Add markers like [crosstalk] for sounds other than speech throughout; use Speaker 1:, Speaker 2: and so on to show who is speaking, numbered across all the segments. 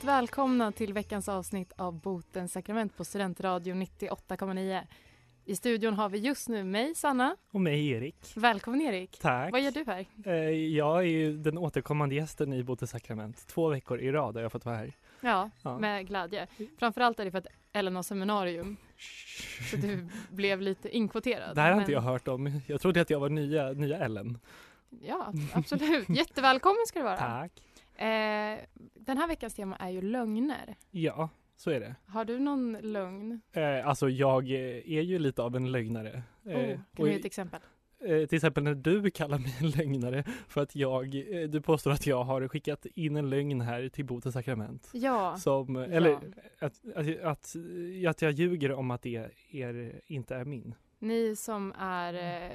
Speaker 1: Varmt välkomna till veckans avsnitt av Botens sakrament på Studentradion 98,9. I studion har vi just nu mig, Sanna.
Speaker 2: Och mig Erik.
Speaker 1: Välkommen Erik.
Speaker 2: Tack.
Speaker 1: Vad gör du här?
Speaker 2: Eh, Jag är den återkommande gästen i Botens sakrament. Två veckor i rad har jag fått vara här.
Speaker 1: Ja,
Speaker 2: Ja.
Speaker 1: med glädje. Framförallt är det för att Ellen har seminarium, så du blev lite inkvoterad.
Speaker 2: Det här har
Speaker 1: Men-
Speaker 2: inte jag hört om. Jag trodde att jag var nya, nya Ellen.
Speaker 1: Ja, absolut. Jättevälkommen ska du vara.
Speaker 2: Tack.
Speaker 1: Eh, den här veckans tema är ju lögner.
Speaker 2: Ja, så är det.
Speaker 1: Har du någon lögn?
Speaker 2: Eh, alltså jag eh, är ju lite av en lögnare. Eh,
Speaker 1: oh, kan
Speaker 2: och
Speaker 1: du ge ett exempel?
Speaker 2: eh, till exempel när du kallar mig [laughs] en lögnare för att jag, eh, du påstår att jag har skickat in en lögn här till Botens sakrament.
Speaker 1: Ja,
Speaker 2: Som,
Speaker 1: Ja.
Speaker 2: eller att, att, att, att jag ljuger om att det är, inte är min.
Speaker 1: ni som är eh,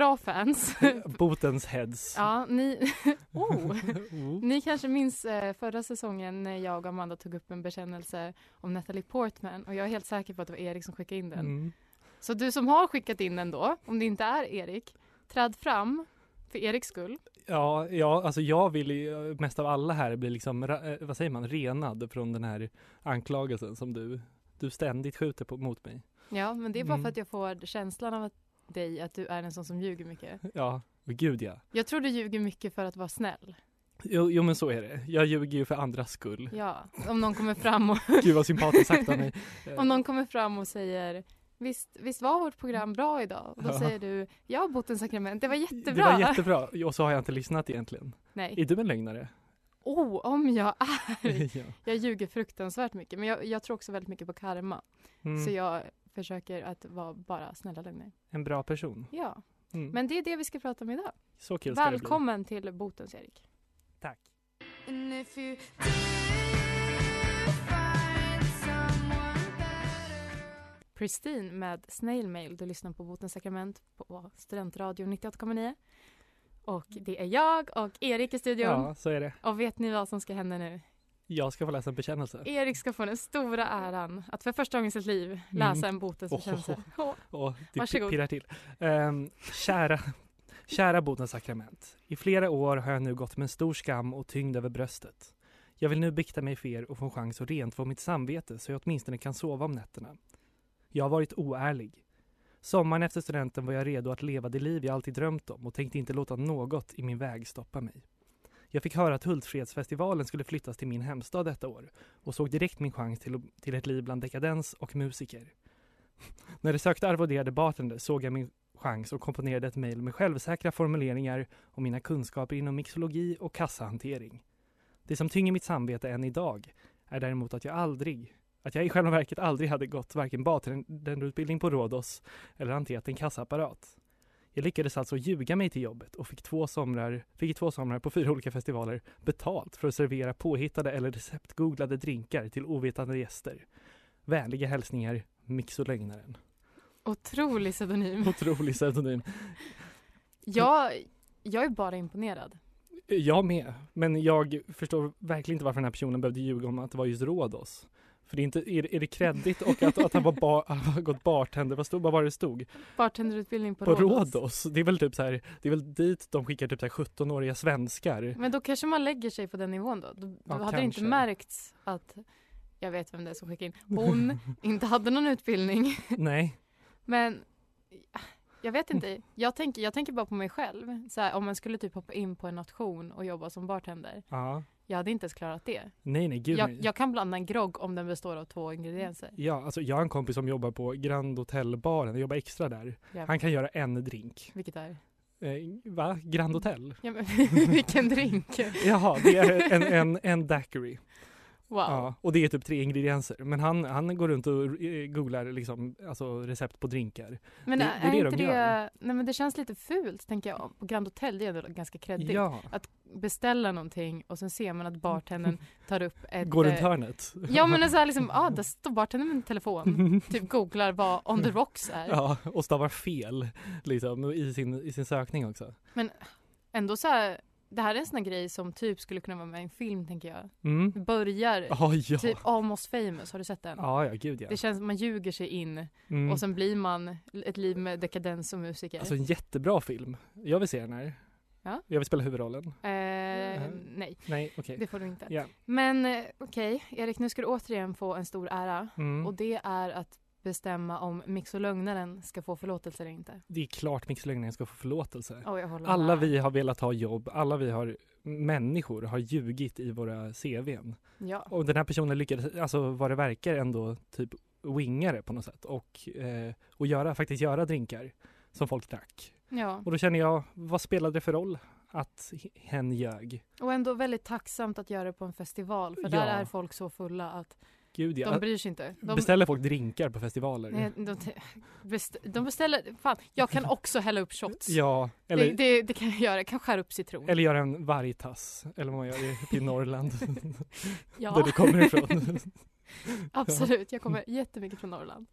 Speaker 1: bra fans. [laughs]
Speaker 2: Botens heads.
Speaker 1: ja, ni, [laughs] oh, [laughs]
Speaker 2: Oh.
Speaker 1: ni kanske minns eh, förra säsongen när jag och Amanda tog upp en bekännelse om Natalie Portman och jag är helt säker på att det var Erik som skickade in den.
Speaker 2: Mm.
Speaker 1: Så du som har skickat in den då, om det inte är Erik, träd fram för Eriks skull.
Speaker 2: Ja, ja, alltså jag vill ju mest av alla här bli liksom, eh, vad säger man, renad från den här anklagelsen som du, du ständigt skjuter på, mot mig.
Speaker 1: Ja, men det är bara
Speaker 2: Mm.
Speaker 1: för att jag får känslan av att dig att du är en sån som ljuger mycket. [laughs]
Speaker 2: Ja, och gud ja.
Speaker 1: Jag tror du ljuger mycket för att vara snäll.
Speaker 2: Jo, jo men så är det. Jag ljuger ju för andras skull.
Speaker 1: Ja, om någon kommer fram och, [laughs]
Speaker 2: Gud vad sympatiskt sagt av mig. [laughs]
Speaker 1: Om någon kommer fram och säger Visst, visst var vårt program bra idag? Och då
Speaker 2: Ja.
Speaker 1: säger du Jag har bott en sakrament, det var jättebra.
Speaker 2: Det var jättebra. Och så har jag inte lyssnat egentligen.
Speaker 1: Nej.
Speaker 2: Är du en lögnare?
Speaker 1: Oh, om jag är.
Speaker 2: ja.
Speaker 1: Jag ljuger fruktansvärt mycket, men jag, jag tror också väldigt mycket på karma.
Speaker 2: mm.
Speaker 1: Så jag försöker att vara bara snälla lögner.
Speaker 2: En bra person.
Speaker 1: Ja,
Speaker 2: Mm.
Speaker 1: men det är det vi ska prata om idag.
Speaker 2: så kul ska det bli.
Speaker 1: Välkommen till Botens Erik.
Speaker 2: Tack.
Speaker 1: Pristine med Snail Mail. Du lyssnar på Botens sakrament på Studentradion 98,9. Och det är jag och Erik i studion.
Speaker 2: Ja, så är det.
Speaker 1: Och vet ni vad som ska hända nu?
Speaker 2: Jag ska få läsa en bekännelse.
Speaker 1: Erik ska få den stora äran att för första gången i sitt liv läsa en botens bekännelse. Åh.
Speaker 2: Och det
Speaker 1: Varsågod.
Speaker 2: pirrar till. Um, kära, kära Botens sakrament. I flera år har jag nu gått med en stor skam och tyngd över bröstet. Jag vill nu bikta mig för er och få en chans att rentvå mitt samvete så jag åtminstone kan sova om nätterna. Jag har varit oärlig. Sommaren efter studenten var jag redo att leva det liv jag alltid drömt om och tänkte inte låta något i min väg stoppa mig. Jag fick höra att Hultsfredsfestivalen skulle flyttas till min hemstad detta år och såg direkt min chans till, till ett liv bland dekadens och musiker. [laughs] När det sökte arvoderade bartender såg jag min chans och komponerade ett mejl med självsäkra formuleringar om mina kunskaper inom mixologi och kassahantering. Det som tynger mitt samvete än idag är däremot att jag aldrig, att jag i själva verket aldrig hade gått varken bartenderutbildning på Rhodos eller hanterat en kassaapparat. Jag lyckades alltså ljuga mig till jobbet och fick två somrar, fick i två somrar på fyra olika festivaler betalt för att servera påhittade eller receptgooglade drinkar till ovetande gäster. Vänliga hälsningar, Mixolögnaren.
Speaker 1: Otrolig pseudonym.
Speaker 2: Otrolig pseudonym.
Speaker 1: Jag, jag är bara imponerad.
Speaker 2: Jag med, men jag förstår verkligen inte varför den här personen behövde ljuga om att det var just Rhodos. För det är inte, är, det- är det kreddigt och att, att han var [laughs] han har gått bartender, vad, stod, vad var det stod?
Speaker 1: Bartenderutbildning på,
Speaker 2: På
Speaker 1: Rhodos.
Speaker 2: Rhodos. Det är väl typ så här, det är väl dit de skickar typ så här 17-åriga svenskar.
Speaker 1: Men då kanske man lägger sig på den nivån då. Då, då
Speaker 2: Ja,
Speaker 1: hade det inte märkts att jag vet vem det är som skickar in. [laughs] Hon inte hade någon utbildning.
Speaker 2: Nej.
Speaker 1: Men jag vet inte. Jag tänker, jag tänker bara på mig själv. Så här, om man skulle typ hoppa in på en nation och jobba som bartender.
Speaker 2: Ja.
Speaker 1: Jag hade inte ens klarat det.
Speaker 2: Nej, nej, gud
Speaker 1: Jag,
Speaker 2: nej.
Speaker 1: jag kan blanda en grogg om den består av två ingredienser.
Speaker 2: Ja, alltså jag har en kompis som jobbar på Grand Hotel-baren, jag jobbar extra där.
Speaker 1: Ja.
Speaker 2: Han kan göra en drink.
Speaker 1: Vilket är?
Speaker 2: Eh, va? Grand Hotel?
Speaker 1: Ja, men, [laughs] vilken drink? [laughs]
Speaker 2: Jaha, det är en, en, en daiquiri.
Speaker 1: Wow.
Speaker 2: Ja, och det är typ tre ingredienser. Men han, han går runt och eh, googlar liksom, alltså recept på drinkar.
Speaker 1: Men
Speaker 2: Det-
Speaker 1: är,
Speaker 2: det är det
Speaker 1: inte
Speaker 2: de
Speaker 1: det, nej men det känns lite fult tänker jag. På Grand Hotel, det är ändå ganska kreddigt.
Speaker 2: Ja,
Speaker 1: Beställa någonting och sen ser man att bartendern [laughs] tar upp ett...
Speaker 2: går runt
Speaker 1: eh,
Speaker 2: hörnet.
Speaker 1: Ja men så här liksom, [laughs] ah, där står bartendern med en telefon. [laughs] typ googlar vad on the rocks är.
Speaker 2: Ja, och stavar fel liksom, i, sin, i sin sökning också.
Speaker 1: Ändå så här, det här är en sån grej som typ skulle kunna vara med i en film tänker jag.
Speaker 2: Mm.
Speaker 1: Börjar
Speaker 2: Ja, ja.
Speaker 1: typ Almost famous, har du sett den?
Speaker 2: Ja, ja, gud ja.
Speaker 1: Det känns som man ljuger sig in
Speaker 2: Mm.
Speaker 1: och sen blir man ett liv med dekadens och musiker.
Speaker 2: Alltså en jättebra film. Jag vill se den här.
Speaker 1: Ja.
Speaker 2: Jag vill spela huvudrollen.
Speaker 1: eh, nej,
Speaker 2: Nej, okej.
Speaker 1: det får du inte.
Speaker 2: Ja.
Speaker 1: Men eh, okej, Erik nu ska du återigen få en stor ära.
Speaker 2: Mm.
Speaker 1: Och det är att bestämma om Mix och lögnaren ska få förlåtelse eller inte.
Speaker 2: Det är klart Mix Lögnen ska få förlåtelse.
Speaker 1: Oh,
Speaker 2: Alla vi har velat ha jobb, alla vi har människor har ljugit i våra CVn.
Speaker 1: Ja.
Speaker 2: Och den här personen lyckades, alltså vad det verkar ändå typ winga det på något sätt och, eh, och göra, faktiskt göra drinkar som folk drack.
Speaker 1: ja.
Speaker 2: Och då känner jag, vad spelade det för roll att hen ljög?
Speaker 1: Och ändå väldigt tacksamt att göra det på en festival för
Speaker 2: Ja.
Speaker 1: där är folk så fulla att
Speaker 2: Gud ja.
Speaker 1: de bryr sig inte. De,
Speaker 2: Beställer folk drinkar på festivaler?
Speaker 1: nej, de, best, de beställer, fan, jag kan också hälla upp shots.
Speaker 2: Ja, eller,
Speaker 1: det, det, det kan jag göra, jag kan skära upp citron.
Speaker 2: eller göra en vargtass, eller vad man gör i- i [laughs] Norrland,
Speaker 1: ja,
Speaker 2: där du kommer ifrån. [laughs]
Speaker 1: absolut. Jag kommer [laughs] jättemycket från Norrland.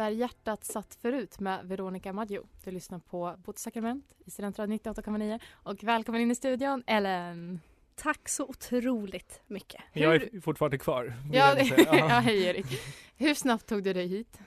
Speaker 1: Där hjärtat satt förut med Veronica Maggio. Du lyssnar på Bot sakrament i Studentradion 98,9 och välkommen in i studion Ellen.
Speaker 3: Tack så otroligt mycket.
Speaker 2: Jag är fortfarande kvar. [laughs]
Speaker 1: Ja, ja, hej Erik. Hur snabbt tog du dig hit?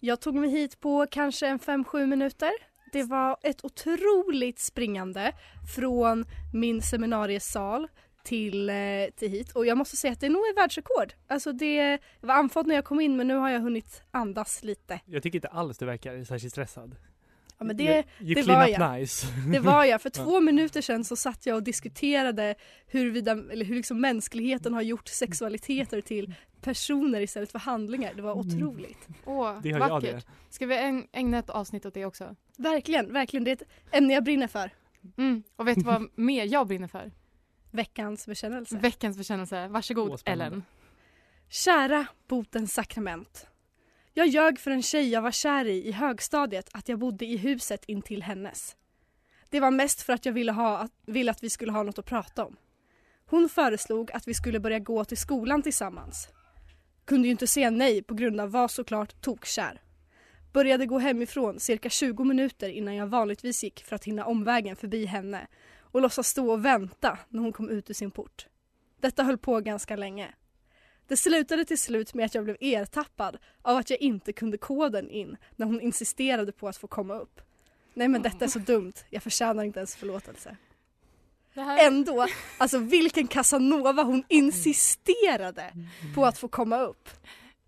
Speaker 3: Jag tog mig hit på kanske en 5-7 minuter. Det var ett otroligt springande från min seminariesal till, eh, till hit och jag måste säga att det nog är världsrekord. Alltså det jag var andfådd när jag kom in men nu har jag hunnit andas lite.
Speaker 2: Jag tycker inte alls du verkar särskilt stressad.
Speaker 3: Ja, men det,
Speaker 2: you, you
Speaker 3: det var jag.
Speaker 2: nice.
Speaker 3: det var jag. För [laughs] två minuter sedan så satt jag och diskuterade huruvida, eller hur liksom mänskligheten har gjort sexualiteter till personer istället för handlingar. Det var
Speaker 2: Mm.
Speaker 3: otroligt.
Speaker 1: Åh,
Speaker 2: Det har jag
Speaker 1: vackert.
Speaker 2: det.
Speaker 1: Ska vi äg- ägna ett avsnitt åt det också?
Speaker 3: Verkligen, verkligen. Det är ett ämne jag brinner för.
Speaker 1: Mm. Och vet du vad mer jag brinner för?
Speaker 3: Veckans bekännelse.
Speaker 1: Veckans bekännelse. Varsågod
Speaker 2: Åh.
Speaker 1: Ellen.
Speaker 3: Kära botens sakrament. Jag ljög för en tjej jag var kär i i högstadiet att jag bodde i huset intill hennes. Det var mest för att jag ville, ha, att, ville att vi skulle ha något att prata om. Hon föreslog att vi skulle börja gå till skolan tillsammans. Kunde ju inte säga nej på grund av var såklart tokkär. Började gå hemifrån cirka 20 minuter innan jag vanligtvis gick för att hinna omvägen förbi henne och låtsas stå och vänta när hon kom ut ur sin port. Detta höll på ganska länge. Det slutade till slut med att jag blev ertappad av att jag inte kunde koden in när hon insisterade på att få komma upp. Nej men detta är så dumt, jag förtjänar inte ens förlåtelse.
Speaker 1: Här...
Speaker 3: Ändå, alltså vilken Casanova hon insisterade på att få komma upp.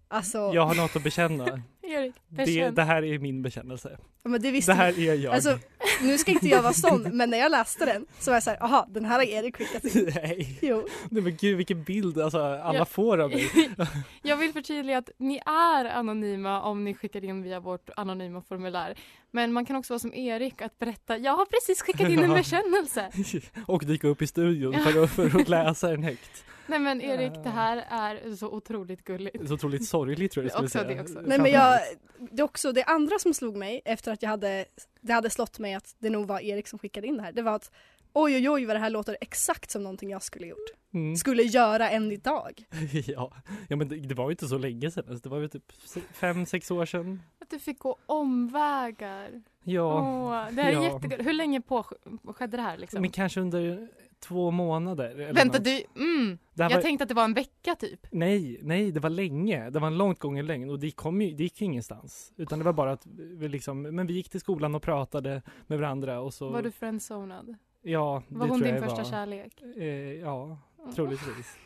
Speaker 3: Alltså,
Speaker 2: Jag har något att bekänna.
Speaker 1: Erik,
Speaker 2: Det, det här är min bekännelse.
Speaker 3: ja, men det visste
Speaker 2: Det här är jag.
Speaker 3: Alltså, nu ska inte jag vara sån, men när jag läste den så var jag såhär, jaha, den här har Erik skickat in.
Speaker 2: Nej.
Speaker 3: Jo,
Speaker 2: Nej men gud vilken bild alltså, alla
Speaker 1: Ja.
Speaker 2: får av mig. [laughs]
Speaker 1: Jag vill förtydliga att ni är anonyma om ni skickar in via vårt anonyma formulär. Men man kan också vara som Erik att berätta, jag har precis skickat in en [laughs] bekännelse. [laughs]
Speaker 2: Och dyka upp i studion för att, för att läsa den högt.
Speaker 1: Nej men Erik, det här är så otroligt gulligt.
Speaker 2: Så otroligt sorgligt tror jag
Speaker 1: Också
Speaker 2: skulle säga.
Speaker 1: det också.
Speaker 3: Nej men jag, det är också det andra som slog mig efter att jag hade, det hade slått mig att det nog var Erik som skickade in det här. Det var att oj oj oj vad det här låter exakt som någonting jag skulle gjort.
Speaker 2: Mm.
Speaker 3: Skulle göra än idag. [laughs]
Speaker 2: ja. ja men det, det var ju inte så länge sedan. Alltså, det var ju typ fem, sex år sedan.
Speaker 1: Att du fick gå omvägar.
Speaker 2: Ja.
Speaker 1: Åh, det här är
Speaker 2: ja.
Speaker 1: jättegulligt. Hur länge på skedde det här liksom?
Speaker 2: Men kanske under två månader.
Speaker 1: Vänta,
Speaker 2: något.
Speaker 1: du, mm. Jag
Speaker 2: var...
Speaker 1: tänkte att det var en vecka typ.
Speaker 2: Nej, nej, det var länge. Det var en långt gången längd och det, kom ju, det gick ingenstans. Utan det var bara att vi liksom, men vi gick till skolan och pratade med varandra och så.
Speaker 1: Var du friendzonad?
Speaker 2: Ja,
Speaker 1: Var hon din första
Speaker 2: var.
Speaker 1: kärlek?
Speaker 2: Eh, ja, troligtvis.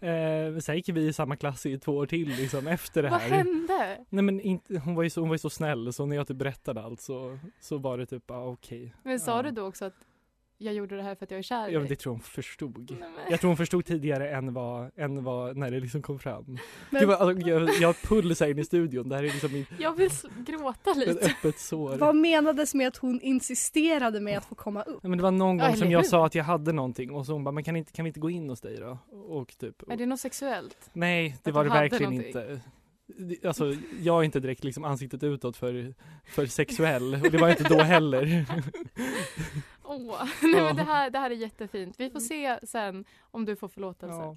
Speaker 2: Eh, sen gick vi i samma klass i två år till liksom efter det
Speaker 1: Vad
Speaker 2: här.
Speaker 1: hände?
Speaker 2: Nej men inte, hon, var ju så, hon var ju så snäll så när jag typ berättade allt så, så var det typ, ah, okej.
Speaker 1: Men sa
Speaker 2: Ja.
Speaker 1: du då också att jag gjorde det här för att jag är kär i
Speaker 2: Ja, men
Speaker 1: dig.
Speaker 2: det tror jag hon förstod.
Speaker 1: Nej, men-
Speaker 2: Jag tror hon förstod tidigare än vad, än vad när det liksom kom fram.
Speaker 3: Men-
Speaker 2: Gud, vad, alltså, jag, jag har puls här inne i studion. Det här är liksom min,
Speaker 1: Jag vill s- gråta [laughs]
Speaker 2: ett
Speaker 1: lite.
Speaker 2: öppet sår.
Speaker 3: Vad menades med att hon insisterade med att få komma upp?
Speaker 2: Ja, men det var någon
Speaker 1: Ja,
Speaker 2: gång som
Speaker 1: eller
Speaker 2: jag
Speaker 1: hur?
Speaker 2: sa att jag hade någonting och så hon bara, men kan, inte, kan vi inte gå in hos dig då? Och typ,
Speaker 1: Är det något sexuellt?
Speaker 2: nej det
Speaker 1: att
Speaker 2: var
Speaker 1: du
Speaker 2: det
Speaker 1: hade
Speaker 2: verkligen
Speaker 1: någonting?
Speaker 2: inte. Det- Alltså jag är inte direkt liksom ansiktet utåt för, för sexuell och det var jag inte då heller. [laughs]
Speaker 1: Åh, [laughs] nej men det här, det här är jättefint. Vi får se sen om du får förlåtelse.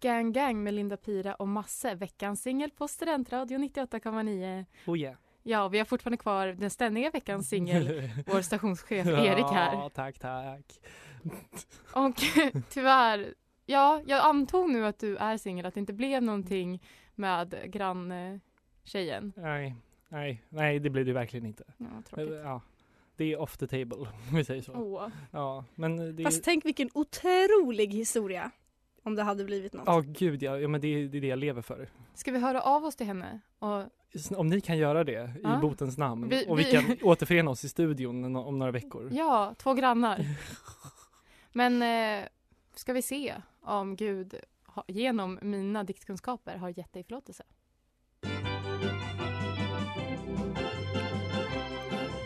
Speaker 1: Gang Gang med Linda Pira och Masse, veckans singel på Studentradio 98,9.
Speaker 2: Oh yeah.
Speaker 1: Ja, vi har fortfarande kvar den ständiga veckans singel, [laughs] vår stationschef Erik här.
Speaker 2: Ja, tack tack.
Speaker 1: Och [laughs] tyvärr, ja, jag antog nu att du är singel, att det inte blev någonting med granntjejen.
Speaker 2: Nej, nej, nej det blev det verkligen inte.
Speaker 1: Ja, tråkigt.
Speaker 2: Ja, det är off the table om vi säger så.
Speaker 1: Åh.
Speaker 2: Ja, men det
Speaker 3: Fast tänk vilken otrolig historia om det hade blivit något.
Speaker 2: Ja, gud ja, ja men det, är- det är det jag lever för.
Speaker 1: Ska vi höra av oss till henne? Och,
Speaker 2: Om ni kan göra det
Speaker 1: Ja.
Speaker 2: i botens namn
Speaker 1: Vi-
Speaker 2: och vi
Speaker 1: vi-
Speaker 2: kan återförena oss i studion om några veckor.
Speaker 1: ja, två grannar. [laughs] Men eh, ska vi se om Gud ha, genom mina diktkunskaper har gett dig förlåtelse?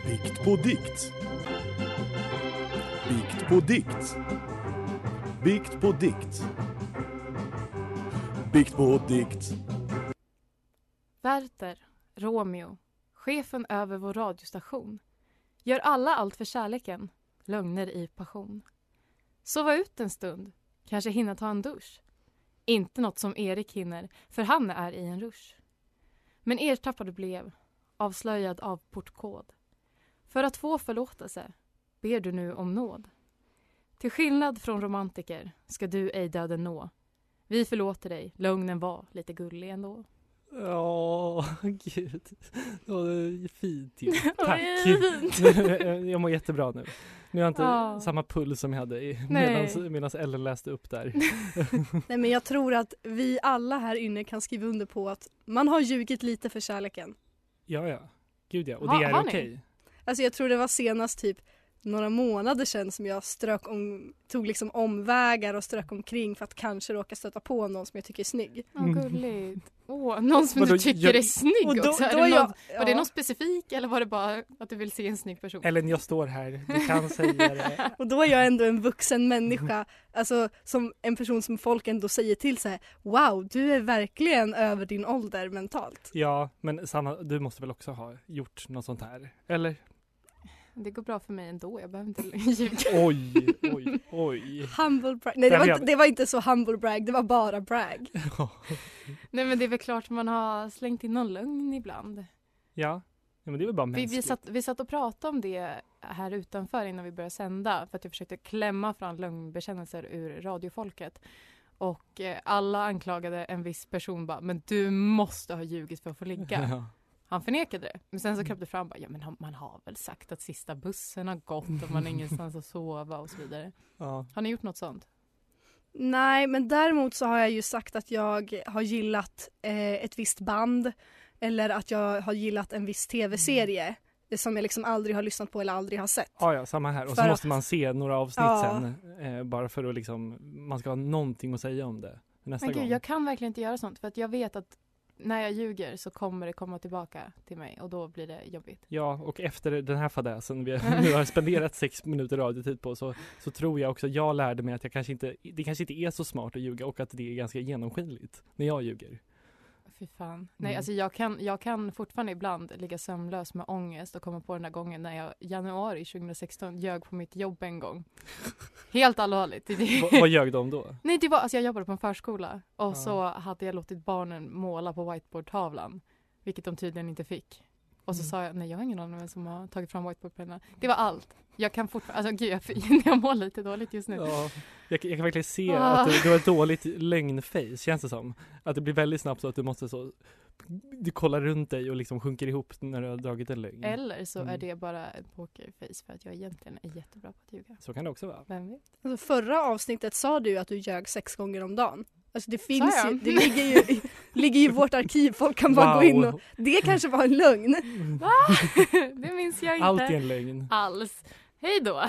Speaker 4: Bikt på dikt. Bikt på dikt. Bikt på dikt. Bikt på dikt.
Speaker 1: Werther, Romeo, chefen över vår radiostation. Gör alla allt för kärleken, lögner i passion. Sova ut en stund, kanske hinna ta en dusch. Inte något som Erik hinner, för han är i en rush. Men ertappad blev, avslöjad av portkod. För att få förlåtelse ber du nu om nåd. Till skillnad från romantiker ska du ej döden nå. Vi förlåter dig, lögnen var lite gullig ändå.
Speaker 2: Ja, gud. Det är fint ju. [laughs] Tack. [laughs] jag mår jättebra nu. Nu har jag inte
Speaker 1: Ja.
Speaker 2: samma puls som jag hade medans Ellen läste upp där. [laughs]
Speaker 3: Nej men jag tror att vi alla här inne kan skriva under på att man har ljugit lite för kärleken.
Speaker 2: Ja, ja. Gud ja. Och
Speaker 1: Ha-
Speaker 2: det är
Speaker 1: har ni?
Speaker 3: Alltså jag tror det var senast typ några månader sedan som jag strök om, tog liksom omvägar och strök omkring för att kanske råka stöta på någon som jag tycker är snygg.
Speaker 1: Åh, gulligt. Åh, någon som
Speaker 2: Vadå,
Speaker 1: du tycker
Speaker 2: jag-
Speaker 1: är snygg
Speaker 3: Och då,
Speaker 1: också. Är
Speaker 3: då
Speaker 1: det
Speaker 3: är
Speaker 1: någon,
Speaker 3: jag,
Speaker 1: Var det
Speaker 3: ja.
Speaker 1: någon specifik eller var det bara att du vill se en snygg person?
Speaker 2: Ellen, jag står här. Du kan säga det. [laughs]
Speaker 3: Och då är jag ändå en vuxen människa, alltså som en person som folk ändå säger till så här: Wow, du är verkligen över din ålder mentalt.
Speaker 2: Ja, men Sanna, du måste väl också ha gjort något sånt här? Eller?
Speaker 1: Det går bra för mig ändå, jag behöver inte [laughs] ljuga.
Speaker 2: Oj, oj, oj.
Speaker 3: Humble brag. Nej det var, inte,
Speaker 2: det.
Speaker 3: var inte så humble brag, det var bara brag. [laughs]
Speaker 1: Nej men det är väl klart man har slängt in någon lögn ibland.
Speaker 2: Ja, ja men det är väl bara
Speaker 1: Vi,
Speaker 2: mänskligt.
Speaker 1: vi, satt, vi satt och pratade om det här utanför innan vi började sända för att jag försökte klämma fram lögnbekännelser ur radiofolket. Och eh, alla anklagade en viss person bara, men du måste ha ljugit för att få ligga. [laughs] Han förnekade det. Men sen så kröp det fram bara, ja men man har väl sagt att sista bussen har gått och man har ingenstans att sova och så vidare. [laughs]
Speaker 2: Ja.
Speaker 1: Har ni gjort något sånt?
Speaker 3: Nej men däremot så har jag ju sagt att jag har gillat eh, ett visst band eller att jag har gillat en viss tv-serie det som jag liksom aldrig har lyssnat på eller aldrig har sett.
Speaker 2: Ja, ja, samma här. Och
Speaker 3: För
Speaker 2: så måste
Speaker 3: att-
Speaker 2: man se några avsnitt
Speaker 3: Ja.
Speaker 2: sen. Eh, bara för att liksom, man ska ha någonting att säga om det nästa
Speaker 1: Men gud,
Speaker 2: gång.
Speaker 1: jag kan verkligen inte göra sånt för att jag vet att när jag ljuger så kommer det komma tillbaka till mig och då blir det jobbigt.
Speaker 2: Ja, och efter den här fadäsen vi [laughs] nu har spenderat sex minuter radiotid på så, så tror jag också jag lärde mig att jag kanske inte, det kanske inte är så smart att ljuga och att det är ganska genomskinligt när jag ljuger.
Speaker 1: Fy fan. Nej,
Speaker 2: Mm.
Speaker 1: alltså jag kan, jag kan fortfarande ibland ligga sömnlös med ångest och komma på den där gången när jag januari 2016 ljög på mitt jobb en gång. [laughs] Helt allvarligt. Det- det-
Speaker 2: Va, vad ljög de då? [laughs]
Speaker 1: Nej, det var, alltså jag jobbade på en förskola och
Speaker 2: Ja.
Speaker 1: så hade jag låtit barnen måla på whiteboardtavlan, vilket de tydligen inte fick. Och så
Speaker 2: Mm.
Speaker 1: sa jag, nej jag har ingen aning om vem som har tagit fram whiteboardpennorna. Det var allt. Jag kan fortfarande, alltså gud jag, [laughs] jag mår lite dåligt just nu.
Speaker 2: Ja, jag, jag kan verkligen se
Speaker 1: Ah.
Speaker 2: att du, du har ett dåligt lögnface, känns det som. Att det blir väldigt snabbt så att du måste så, du kollar runt dig och liksom sjunker ihop när du har dragit en lögn.
Speaker 1: Eller så är
Speaker 2: Mm.
Speaker 1: det bara ett pokerface för att jag egentligen är jättebra på att ljuga.
Speaker 2: Så kan det också vara.
Speaker 1: Vem vet?
Speaker 3: Alltså förra avsnittet sa du att du ljög sex gånger om dagen. Alltså det finns ju, det ligger ju, i- ligger i vårt arkiv, folk kan bara gå in och... Det kanske var en lögn.
Speaker 1: Va? [laughs] Det minns jag inte
Speaker 2: Allt är en lögn.
Speaker 1: alls. Hej då!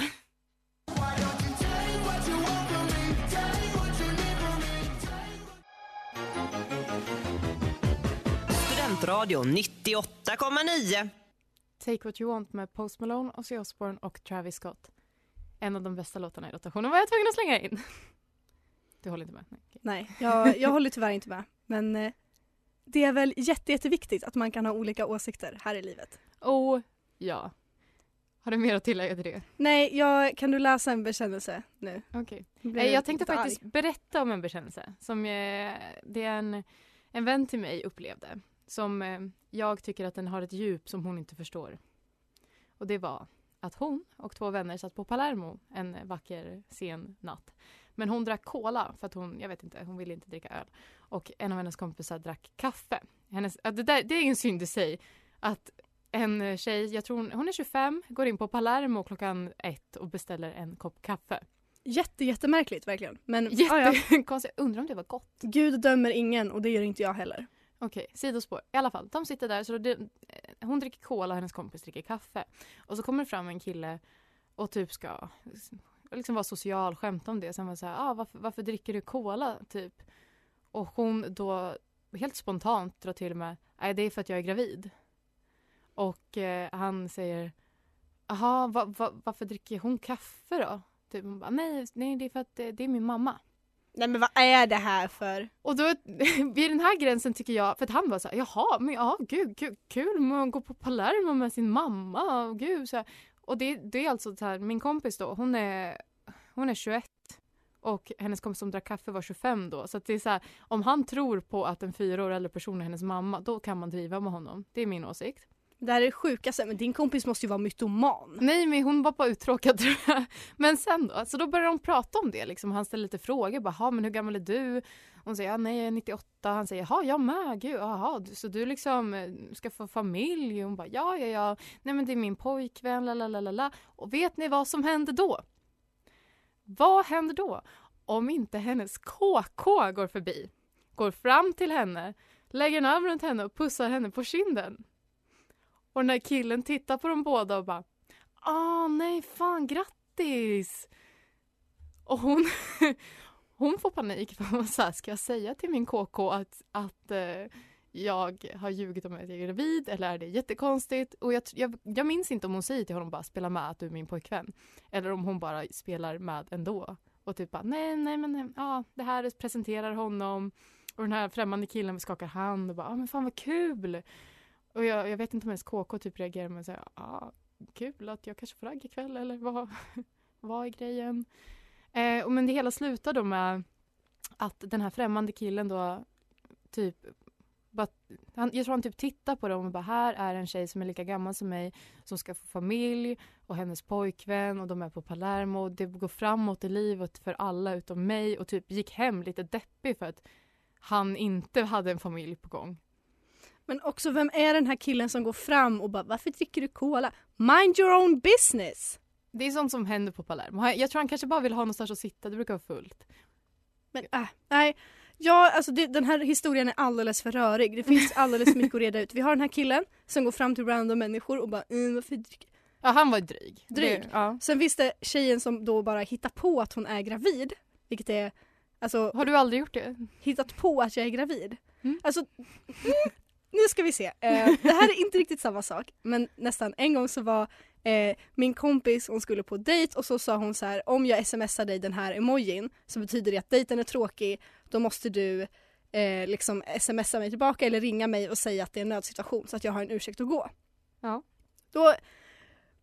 Speaker 5: Studentradion 98,9.
Speaker 1: Take What You Want med Post Malone, Ozzy Osbourne och Travis Scott. En av de bästa låtarna i rotationen var jag tvungen att slänga in. Du håller inte med? Nej. okej.
Speaker 3: Nej, jag, jag håller tyvärr inte med. Men eh, det är väl jätte, jätteviktigt att man kan ha olika åsikter här i livet.
Speaker 1: Oh, ja. Har du mer att tillägga till det?
Speaker 3: Nej, jag, kan du läsa en bekännelse nu?
Speaker 1: Okej.
Speaker 3: Blir
Speaker 1: Nej, Jag tänkte faktiskt berätta om en bekännelse som eh, det är en, en vän till mig upplevde. Som eh, jag tycker att den har ett djup som hon inte förstår. Och det var att hon och två vänner satt på Palermo en vacker sen natt. Men hon drack cola för att hon, jag vet inte, hon ville inte dricka öl. Och en av hennes kompisar drack kaffe. Hennes, det, där, det är ingen synd i sig. Att en tjej, jag tror hon, hon är 25, går in på Palermo klockan ett och beställer en kopp kaffe.
Speaker 3: Jätte, jättemärkligt verkligen. Men ja,
Speaker 1: Jättekonstigt. Undrar om det var gott.
Speaker 3: Gud dömer ingen och det gör inte jag heller.
Speaker 1: Okej, sidospår. I alla fall, de sitter där. Så det, hon dricker cola och hennes kompis dricker kaffe. Och så kommer det fram en kille och typ ska liksom vara social, skämta om det. Sen var så här, ah, varför, varför dricker du cola? Typ. Och hon då helt spontant drar till med, nej det är för att jag är gravid. Och eh, han säger, jaha, va, va, varför dricker hon kaffe då? Typ, hon bara, nej, nej, det är för att det, det är min mamma.
Speaker 3: Nej men vad är det här för?
Speaker 1: Och då, [laughs] vid den här gränsen tycker jag, för att han var så här, jaha, men ja, gud, gud kul med att gå på Palermo med sin mamma, och gud, så här. Och det, det är alltså så här, min kompis då, hon är, hon är 21 och hennes kompis som drack kaffe var 25 då. Så att det är så här, om han tror på att en fyra år äldre person är hennes mamma, då kan man driva med honom. Det är min åsikt.
Speaker 3: Det här är det sjukaste, men din kompis måste ju vara mytoman.
Speaker 1: Nej, men hon var bara uttråkad tror jag. Men sen då, så då började de prata om det liksom. Han ställde lite frågor, bara, "Ha, men hur gammal är du? Hon säger, ja, nej jag är 98. Han säger, ja jag med, gud, jaha, så du liksom eh, ska få familj? Hon bara, ja, ja, ja, nej men det är min pojkvän, la, la, la, la. Och vet ni vad som händer då? Vad händer då? Om inte hennes KK går förbi, går fram till henne, lägger en arm runt henne och pussar henne på kinden. Och när killen tittar på dem båda och bara Ah nej fan grattis! Och hon, [laughs] hon får panik för hon så här, ska jag säga till min KK att, att eh, jag har ljugit om att jag är gravid eller är det jättekonstigt? Och jag, jag, jag minns inte om hon säger till honom bara spela med att du är min pojkvän. Eller om hon bara spelar med ändå. Och typ bara nej, nej men ja, det här presenterar honom. Och den här främmande killen skakar hand och bara ah, men fan vad kul! Och jag, jag vet inte om ens KK typ reagerar med så här, ah, kul att jag kanske får ragg ikväll eller vad, [laughs] vad är grejen? Eh, men det hela slutar då med att den här främmande killen då typ bara, han, jag tror han typ tittar på dem och bara här är en tjej som är lika gammal som mig som ska få familj och hennes pojkvän och de är på Palermo och det går framåt i livet för alla utom mig och typ gick hem lite deppig för att han inte hade en familj på gång.
Speaker 3: Men också vem är den här killen som går fram och bara varför dricker du cola? Mind your own business!
Speaker 1: Det är sånt som händer på Palermo. Jag tror han kanske bara vill ha någonstans att sitta, det brukar vara fullt.
Speaker 3: Men äh, nej. Ja, alltså det, den här historien är alldeles för rörig. Det finns [laughs] alldeles mycket att reda ut. Vi har den här killen som går fram till random människor och bara mm, varför dricker
Speaker 1: Ja, han var dryg.
Speaker 3: Dryg?
Speaker 1: Det, ja.
Speaker 3: Sen finns det tjejen som då bara hittar på att hon är gravid. Vilket är, alltså
Speaker 1: Har du aldrig gjort det?
Speaker 3: hittat på att jag är gravid.
Speaker 1: Mm.
Speaker 3: Alltså, mm, nu ska vi se. Eh, det här är inte riktigt samma sak. Men nästan en gång så var eh, min kompis, hon skulle på dejt och så sa hon så här om jag smsar dig den här emojin så betyder det att dejten är tråkig. Då måste du eh, liksom smsa mig tillbaka eller ringa mig och säga att det är en nödsituation så att jag har en ursäkt att gå.
Speaker 1: Ja.
Speaker 3: Då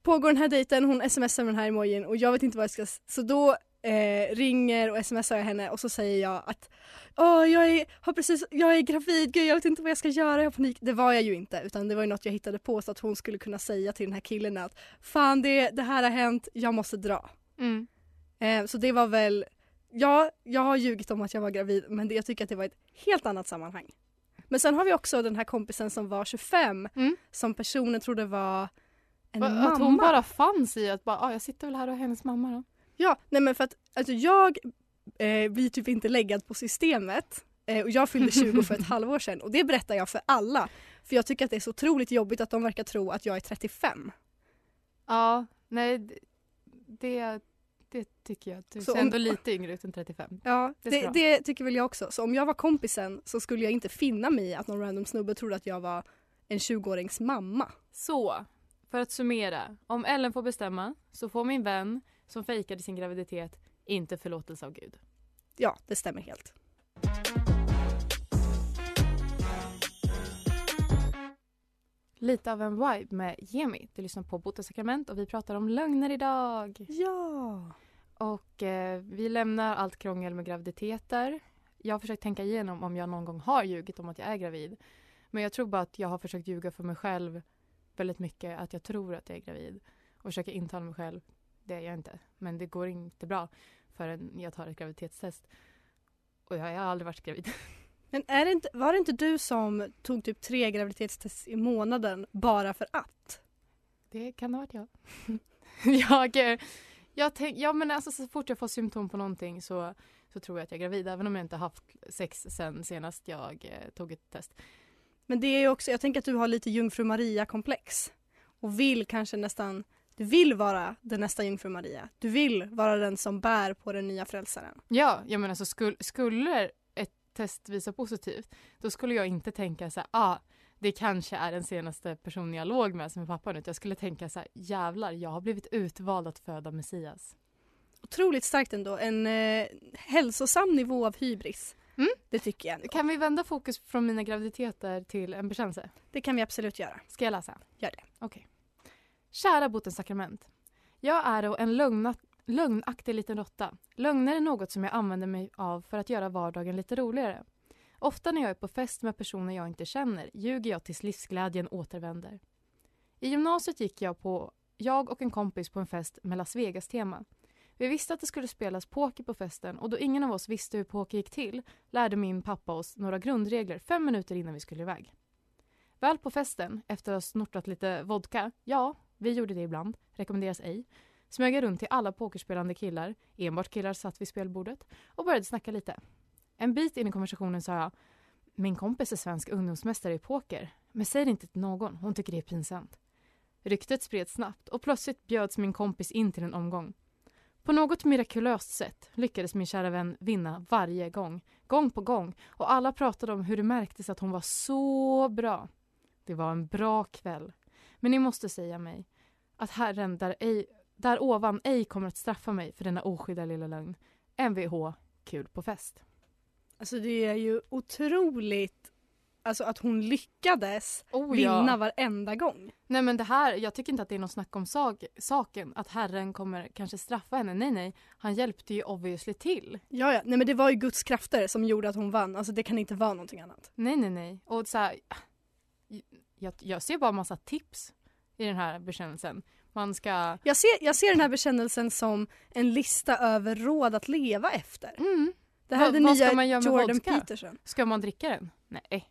Speaker 3: pågår den här dejten, hon smsar med den här emojin och jag vet inte vad jag ska... Så då eh, ringer och smsar jag henne och så säger jag att Åh, jag, är, har precis, jag är gravid, gud jag vet inte vad jag ska göra, jag har panik. Det var jag ju inte utan det var ju något jag hittade på så att hon skulle kunna säga till den här killen att Fan det, det här har hänt, jag måste dra.
Speaker 1: Mm.
Speaker 3: Eh, så det var väl, ja jag har ljugit om att jag var gravid men det, jag tycker att det var ett helt annat sammanhang. Men sen har vi också den här kompisen som var 25
Speaker 1: Mm.
Speaker 3: som personen trodde var en
Speaker 1: Va-
Speaker 3: mamma.
Speaker 1: Att hon bara fanns i att bara, ah, jag sitter väl här och är hennes mamma då.
Speaker 3: Ja, nej men för att alltså jag eh, blir typ inte läggad på systemet Eh, och jag fyllde 20 för ett [laughs] halvår sedan och det berättar jag för alla. För jag tycker att det är så otroligt jobbigt att de verkar tro att jag är 35.
Speaker 1: Ja, nej, det, det tycker jag. Du ser
Speaker 3: om-
Speaker 1: ändå lite yngre ut än 35.
Speaker 3: Ja,
Speaker 1: Det
Speaker 3: det, det tycker väl jag också. Så om jag var kompisen så skulle jag inte finna mig i att någon random snubbe trodde att jag var en 20-årings mamma.
Speaker 1: Så, för att summera. Om Ellen får bestämma så får min vän som fejkade sin graviditet inte förlåtelse av Gud.
Speaker 3: Ja, det stämmer helt.
Speaker 1: Lite av en vibe med Jemi. Du lyssnar på Bota sakrament och vi pratar om lögner idag.
Speaker 3: Ja.
Speaker 1: Och eh, vi lämnar allt krångel med graviditeter. Jag har försökt tänka igenom om jag någon gång har ljugit om att jag är gravid. Men jag tror bara att jag har försökt ljuga för mig själv väldigt mycket att jag tror att jag är gravid. Och försöker intala mig själv, det är jag inte. Men det går inte bra förrän jag tar ett graviditetstest. Och jag har aldrig varit gravid. [laughs]
Speaker 3: Men är det inte, var det inte du som tog typ tre graviditetstest i månaden bara för att?
Speaker 1: Det kan ha varit jag. [laughs] jag, jag tänk, ja men alltså så fort jag får symptom på någonting så, så tror jag att jag är gravid. Även om jag inte haft sex sen senast jag eh, tog ett test.
Speaker 3: Men det är ju också, jag tänker att du har lite jungfru Maria-komplex. Och vill kanske nästan, du vill vara den nästa jungfru Maria. Du vill vara den som bär på den nya frälsaren.
Speaker 1: Ja, jag menar så skulle, skulle ett test visa positivt då skulle jag inte tänka så här, ah, det kanske är den senaste personen jag låg med som är pappan. Utan jag skulle tänka så här, jävlar, jag har blivit utvald att föda Messias.
Speaker 3: Otroligt starkt ändå. En eh, hälsosam nivå av hybris.
Speaker 1: Mm.
Speaker 3: Det tycker jag ändå.
Speaker 1: Kan vi vända fokus från mina graviditeter till en bekännelse?
Speaker 3: Det kan vi absolut göra.
Speaker 1: Ska jag läsa?
Speaker 3: Gör det.
Speaker 1: Okej. Kära botens sakrament. Jag är då en lögna, lögnaktig liten råtta. Lögner är något som jag använder mig av för att göra vardagen lite roligare. Ofta när jag är på fest med personer jag inte känner ljuger jag tills livsglädjen återvänder. I gymnasiet gick jag på jag och en kompis på en fest med Las Vegas-tema. Vi visste att det skulle spelas poker på festen och då ingen av oss visste hur poker gick till lärde min pappa oss några grundregler fem minuter innan vi skulle iväg. Väl på festen, efter att ha snortat lite vodka, ja, vi gjorde det ibland, rekommenderas ej, smög jag runt till alla pokerspelande killar, enbart killar satt vid spelbordet, och började snacka lite. En bit in i konversationen sa jag, min kompis är svensk ungdomsmästare i poker, men säg det inte till någon, hon tycker det är pinsamt. Ryktet spreds snabbt och plötsligt bjöds min kompis in till en omgång. På något mirakulöst sätt lyckades min kära vän vinna varje gång, gång på gång, och alla pratade om hur det märktes att hon var så bra. Det var en bra kväll. Men ni måste säga mig att Herren där, ej, där ovan ej kommer att straffa mig för denna oskyldiga lilla lögn. Mvh, kul på fest.
Speaker 3: Alltså det är ju otroligt alltså att hon lyckades
Speaker 1: Oh,
Speaker 3: vinna
Speaker 1: ja.
Speaker 3: varenda gång.
Speaker 1: Nej men det här, jag tycker inte att det är något snack om sak, saken att Herren kommer kanske straffa henne. Nej nej, han hjälpte ju obviously till.
Speaker 3: Ja, ja. Nej men det var ju Guds krafter som gjorde att hon vann. Alltså det kan inte vara någonting annat.
Speaker 1: Nej nej nej. Och så här, jag, jag ser bara massa tips i den här bekännelsen. Man ska...
Speaker 3: Jag ser, jag ser den här bekännelsen som en lista över råd att leva efter.
Speaker 1: Mm,
Speaker 3: Det här är
Speaker 1: vad
Speaker 3: nya Jordan
Speaker 1: vodka?
Speaker 3: Peterson.
Speaker 1: ska man dricka den? Nej.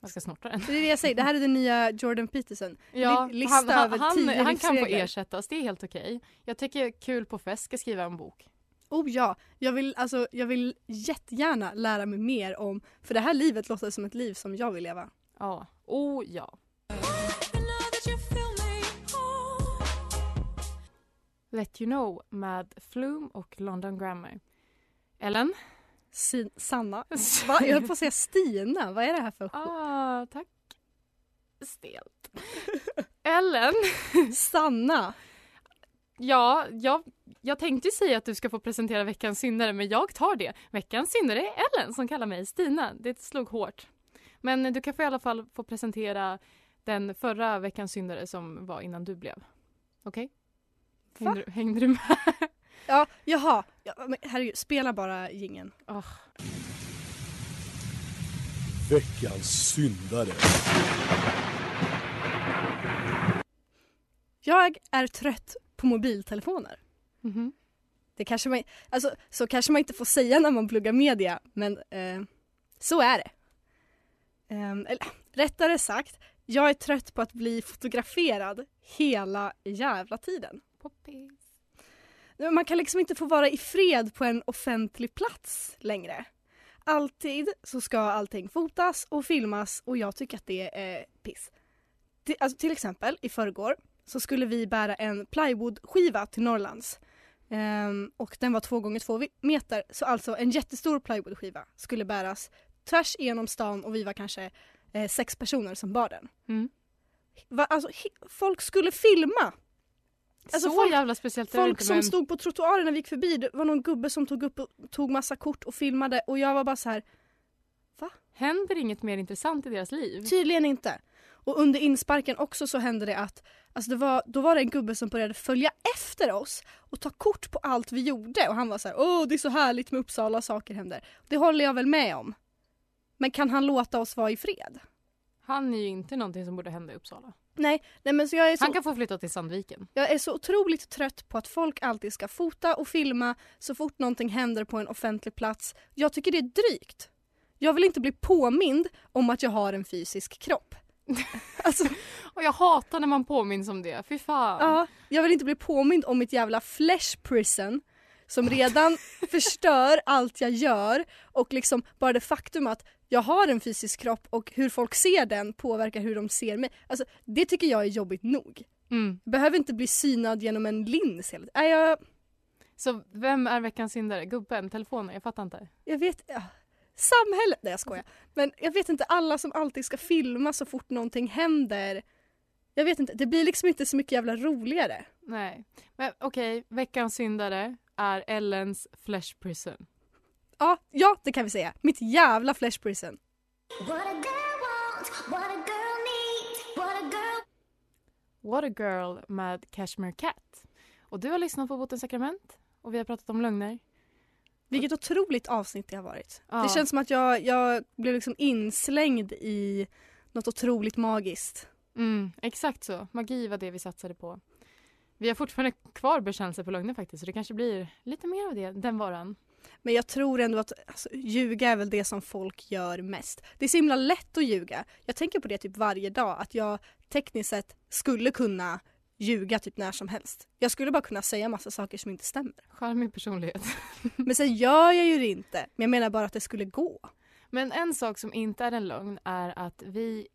Speaker 1: Man ska snorta den.
Speaker 3: Det är det jag säger, det här är den nya Jordan Peterson.
Speaker 1: Ja,
Speaker 3: Li- lista
Speaker 1: han, han,
Speaker 3: över
Speaker 1: han,
Speaker 3: tio
Speaker 1: han kan få ersättas, det är helt okej. Jag tycker kul på fest ska skriva en bok.
Speaker 3: Oh ja, jag vill, alltså, jag vill jättegärna lära mig mer om, för det här livet låter som ett liv som jag vill leva.
Speaker 1: Ja, oh ja. Let you know med Flume och London Grammar. Ellen?
Speaker 3: Si- Sanna. [laughs] Va? Jag höll på att säga Stina, vad är det här för
Speaker 1: ah, tack. Stelt. [laughs] Ellen?
Speaker 3: Sanna!
Speaker 1: Ja, jag, jag tänkte säga att du ska få presentera veckans syndare men jag tar det. Veckans syndare är Ellen som kallar mig Stina. Det slog hårt. Men du kan få i alla fall få presentera den förra veckans syndare som var innan du blev. Okej?
Speaker 3: Va?
Speaker 1: Hängde, hängde du med? [laughs]
Speaker 3: Ja, jaha. Ja, men herregud, spela bara gingen.
Speaker 1: Åh,
Speaker 4: Veckans syndare.
Speaker 3: Jag är trött på mobiltelefoner.
Speaker 1: mhm.
Speaker 3: Det kanske man, alltså, så kanske man inte får säga när man pluggar media, men eh, så är det. Ehm, eller, [clears throat] rättare sagt, jag är trött på att bli fotograferad hela jävla tiden.
Speaker 1: Poppis.
Speaker 3: Man kan liksom inte få vara i fred på en offentlig plats längre. alltid så ska allting fotas och filmas och jag tycker att det är piss. Till, alltså, till exempel i förrgår så skulle vi bära en plywoodskiva till Norrlands. Ehm, och den var två gånger två meter så alltså en jättestor plywoodskiva skulle bäras tvärs igenom stan och vi var kanske eh, sex personer som bar den.
Speaker 1: Mm.
Speaker 3: Va, alltså, folk skulle filma! Alltså,
Speaker 1: så
Speaker 3: folk-
Speaker 1: jävla speciellt är
Speaker 3: Folk
Speaker 1: inte,
Speaker 3: som
Speaker 1: men...
Speaker 3: stod på trottoaren när vi gick förbi, det var någon gubbe som tog upp och tog massa kort och filmade och jag var bara så här.
Speaker 1: Händer inget mer intressant i deras liv?
Speaker 3: tydligen inte. Och under insparken också så hände det att alltså det var, då var det en gubbe som började följa efter oss och ta kort på allt vi gjorde och han var så här: åh det är så härligt med Uppsala, saker händer. Det håller jag väl med om. Men kan han låta oss vara i fred?
Speaker 1: Han är ju inte någonting som borde hända i Uppsala.
Speaker 3: Nej, nej men så jag är så
Speaker 1: Han kan få flytta till Sandviken.
Speaker 3: Jag är så otroligt trött på att folk alltid ska fota och filma så fort någonting händer på en offentlig plats. Jag tycker det är drygt. Jag vill inte bli påmind om att jag har en fysisk kropp. [laughs] alltså,
Speaker 1: Och jag hatar när man påminns om det. Fy fan.
Speaker 3: ja, jag vill inte bli påmind om mitt jävla flesh prison som redan förstör allt jag gör och liksom bara det faktum att jag har en fysisk kropp och hur folk ser den påverkar hur de ser mig. Alltså, det tycker jag är jobbigt nog.
Speaker 1: Mm.
Speaker 3: Behöver inte bli synad genom en lins hela tiden. Nej, jag,
Speaker 1: Så vem är veckans syndare? Gubben? Telefonen? Jag fattar inte.
Speaker 3: Jag vet... Ja. Samhället! Nej jag skojar. Men jag vet inte alla som alltid ska filma så fort någonting händer. Jag vet inte, det blir liksom inte så mycket jävla roligare.
Speaker 1: Nej. Men okej, veckans syndare är Ellens Flesh Prison.
Speaker 3: Ja, ja det kan vi säga. Mitt jävla flesh prison.
Speaker 1: What a girl med Cashmere Cat. Och du har lyssnat på Botens sakrament och vi har pratat om lögner.
Speaker 3: Vilket otroligt avsnitt det har varit.
Speaker 1: Ja.
Speaker 3: Det känns som att jag, jag blev liksom inslängd i något otroligt magiskt.
Speaker 1: Mm, exakt så. Magi var det vi satsade på. Vi har fortfarande kvar bekännelser på lögner faktiskt så det kanske blir lite mer av det, den varan.
Speaker 3: Men jag tror ändå att alltså, ljuga är väl det som folk gör mest. Det är så himla lätt att ljuga. Jag tänker på det typ varje dag, att jag tekniskt sett skulle kunna ljuga typ när som helst. Jag skulle bara kunna säga massa saker som inte stämmer.
Speaker 1: Charmig personlighet. [laughs]
Speaker 3: Men sen gör jag ju det inte. Men jag menar bara att det skulle gå.
Speaker 1: Men en sak som inte är en lögn är att vi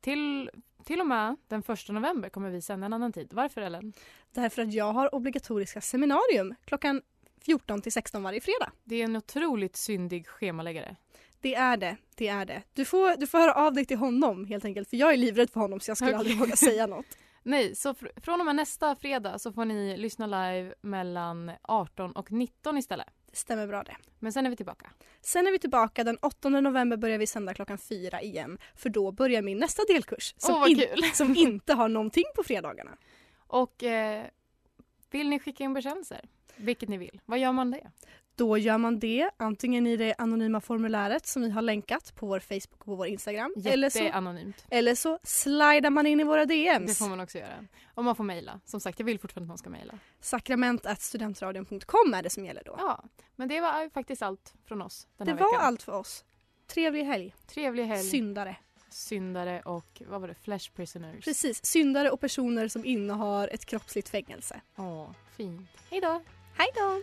Speaker 1: till, till och med den första november kommer vi sända en annan tid. Varför Ellen?
Speaker 3: Därför att jag har obligatoriska seminarium klockan 14 till 16 varje fredag.
Speaker 1: Det är en otroligt syndig schemaläggare.
Speaker 3: Det är det, det är det. Du får, du får höra av dig till honom helt enkelt för jag är livrädd för honom så jag skulle
Speaker 1: Okej.
Speaker 3: aldrig våga säga något. [laughs]
Speaker 1: Nej, så fr- från och med nästa fredag så får ni lyssna live mellan 18 och 19 istället.
Speaker 3: Det stämmer bra det.
Speaker 1: Men sen är vi tillbaka.
Speaker 3: Sen är vi tillbaka den 8 november börjar vi sända klockan 4 igen för då börjar min nästa delkurs som,
Speaker 1: vad
Speaker 3: in- [laughs] som inte har någonting på fredagarna.
Speaker 1: Och eh, vill ni skicka in bekännelser, vilket ni vill, vad gör man det?
Speaker 3: Då gör man det antingen i det anonyma formuläret som vi har länkat på vår Facebook och på vår Instagram eller så, eller så slidar man in i våra
Speaker 1: Det
Speaker 3: DMs.
Speaker 1: får man också göra. Och man får mejla. Som sagt, jag vill fortfarande att man ska mejla.
Speaker 3: Sakrament.studentradion.com är det som gäller då.
Speaker 1: Ja, men det var faktiskt allt från oss den
Speaker 3: det
Speaker 1: här
Speaker 3: var
Speaker 1: veckan.
Speaker 3: allt för oss. Trevlig helg.
Speaker 1: Trevlig helg,
Speaker 3: Syndare.
Speaker 1: syndare och vad var det? Flesh prisoners.
Speaker 3: Precis, syndare och personer som innehar ett kroppsligt fängelse.
Speaker 1: Åh, fint. Hej då!
Speaker 3: Hej då!